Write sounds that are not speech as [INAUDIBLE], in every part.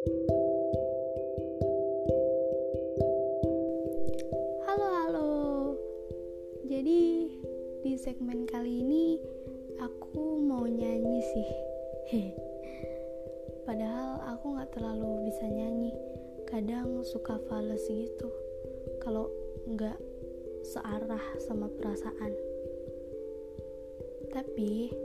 Halo halo. Jadi di segmen kali ini Aku mau nyanyi sih. [LAUGHS] Padahal aku gak terlalu bisa nyanyi. Kadang suka fales gitu. Kalau gak searah sama perasaan. Tapi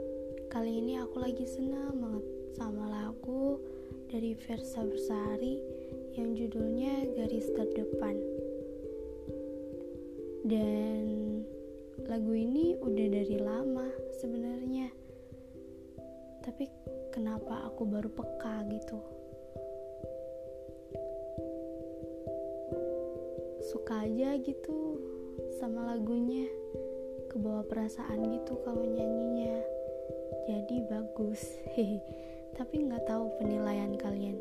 kali ini aku lagi senang banget sama lagu dari Versa Bersari yang judulnya Garis Terdepan. Dan lagu ini udah dari lama sebenarnya. Tapi kenapa aku baru peka gitu? Suka aja gitu sama lagunya. Kebawa perasaan gitu kalau nyanyinya. Jadi bagus. Hehe [LAUGHS] tapi nggak tahu penilaian kalian.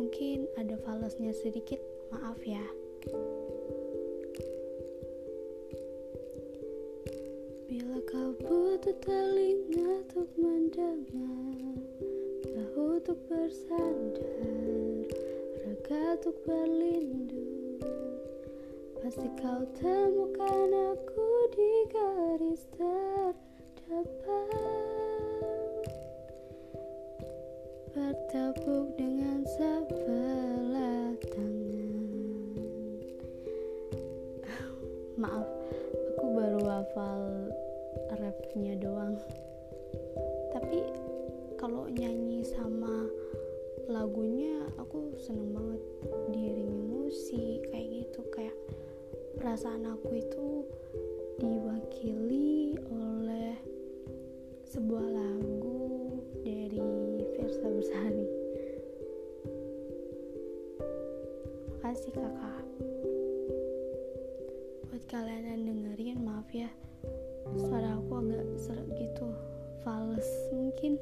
Mungkin ada falesnya sedikit, maaf ya. Bila kau butuh telinga untuk mendengar, bahu untuk bersandar, raga untuk berlindung, pasti kau temukan aku di garis terdepan. Maaf aku baru hafal rapnya doang. Tapi kalau nyanyi sama lagunya aku seneng banget diiringi musik kayak gitu. Kayak perasaan aku itu diwakili oleh sebuah lagu Versa Bersari Makasih kakak Seret gitu. Fals mungkin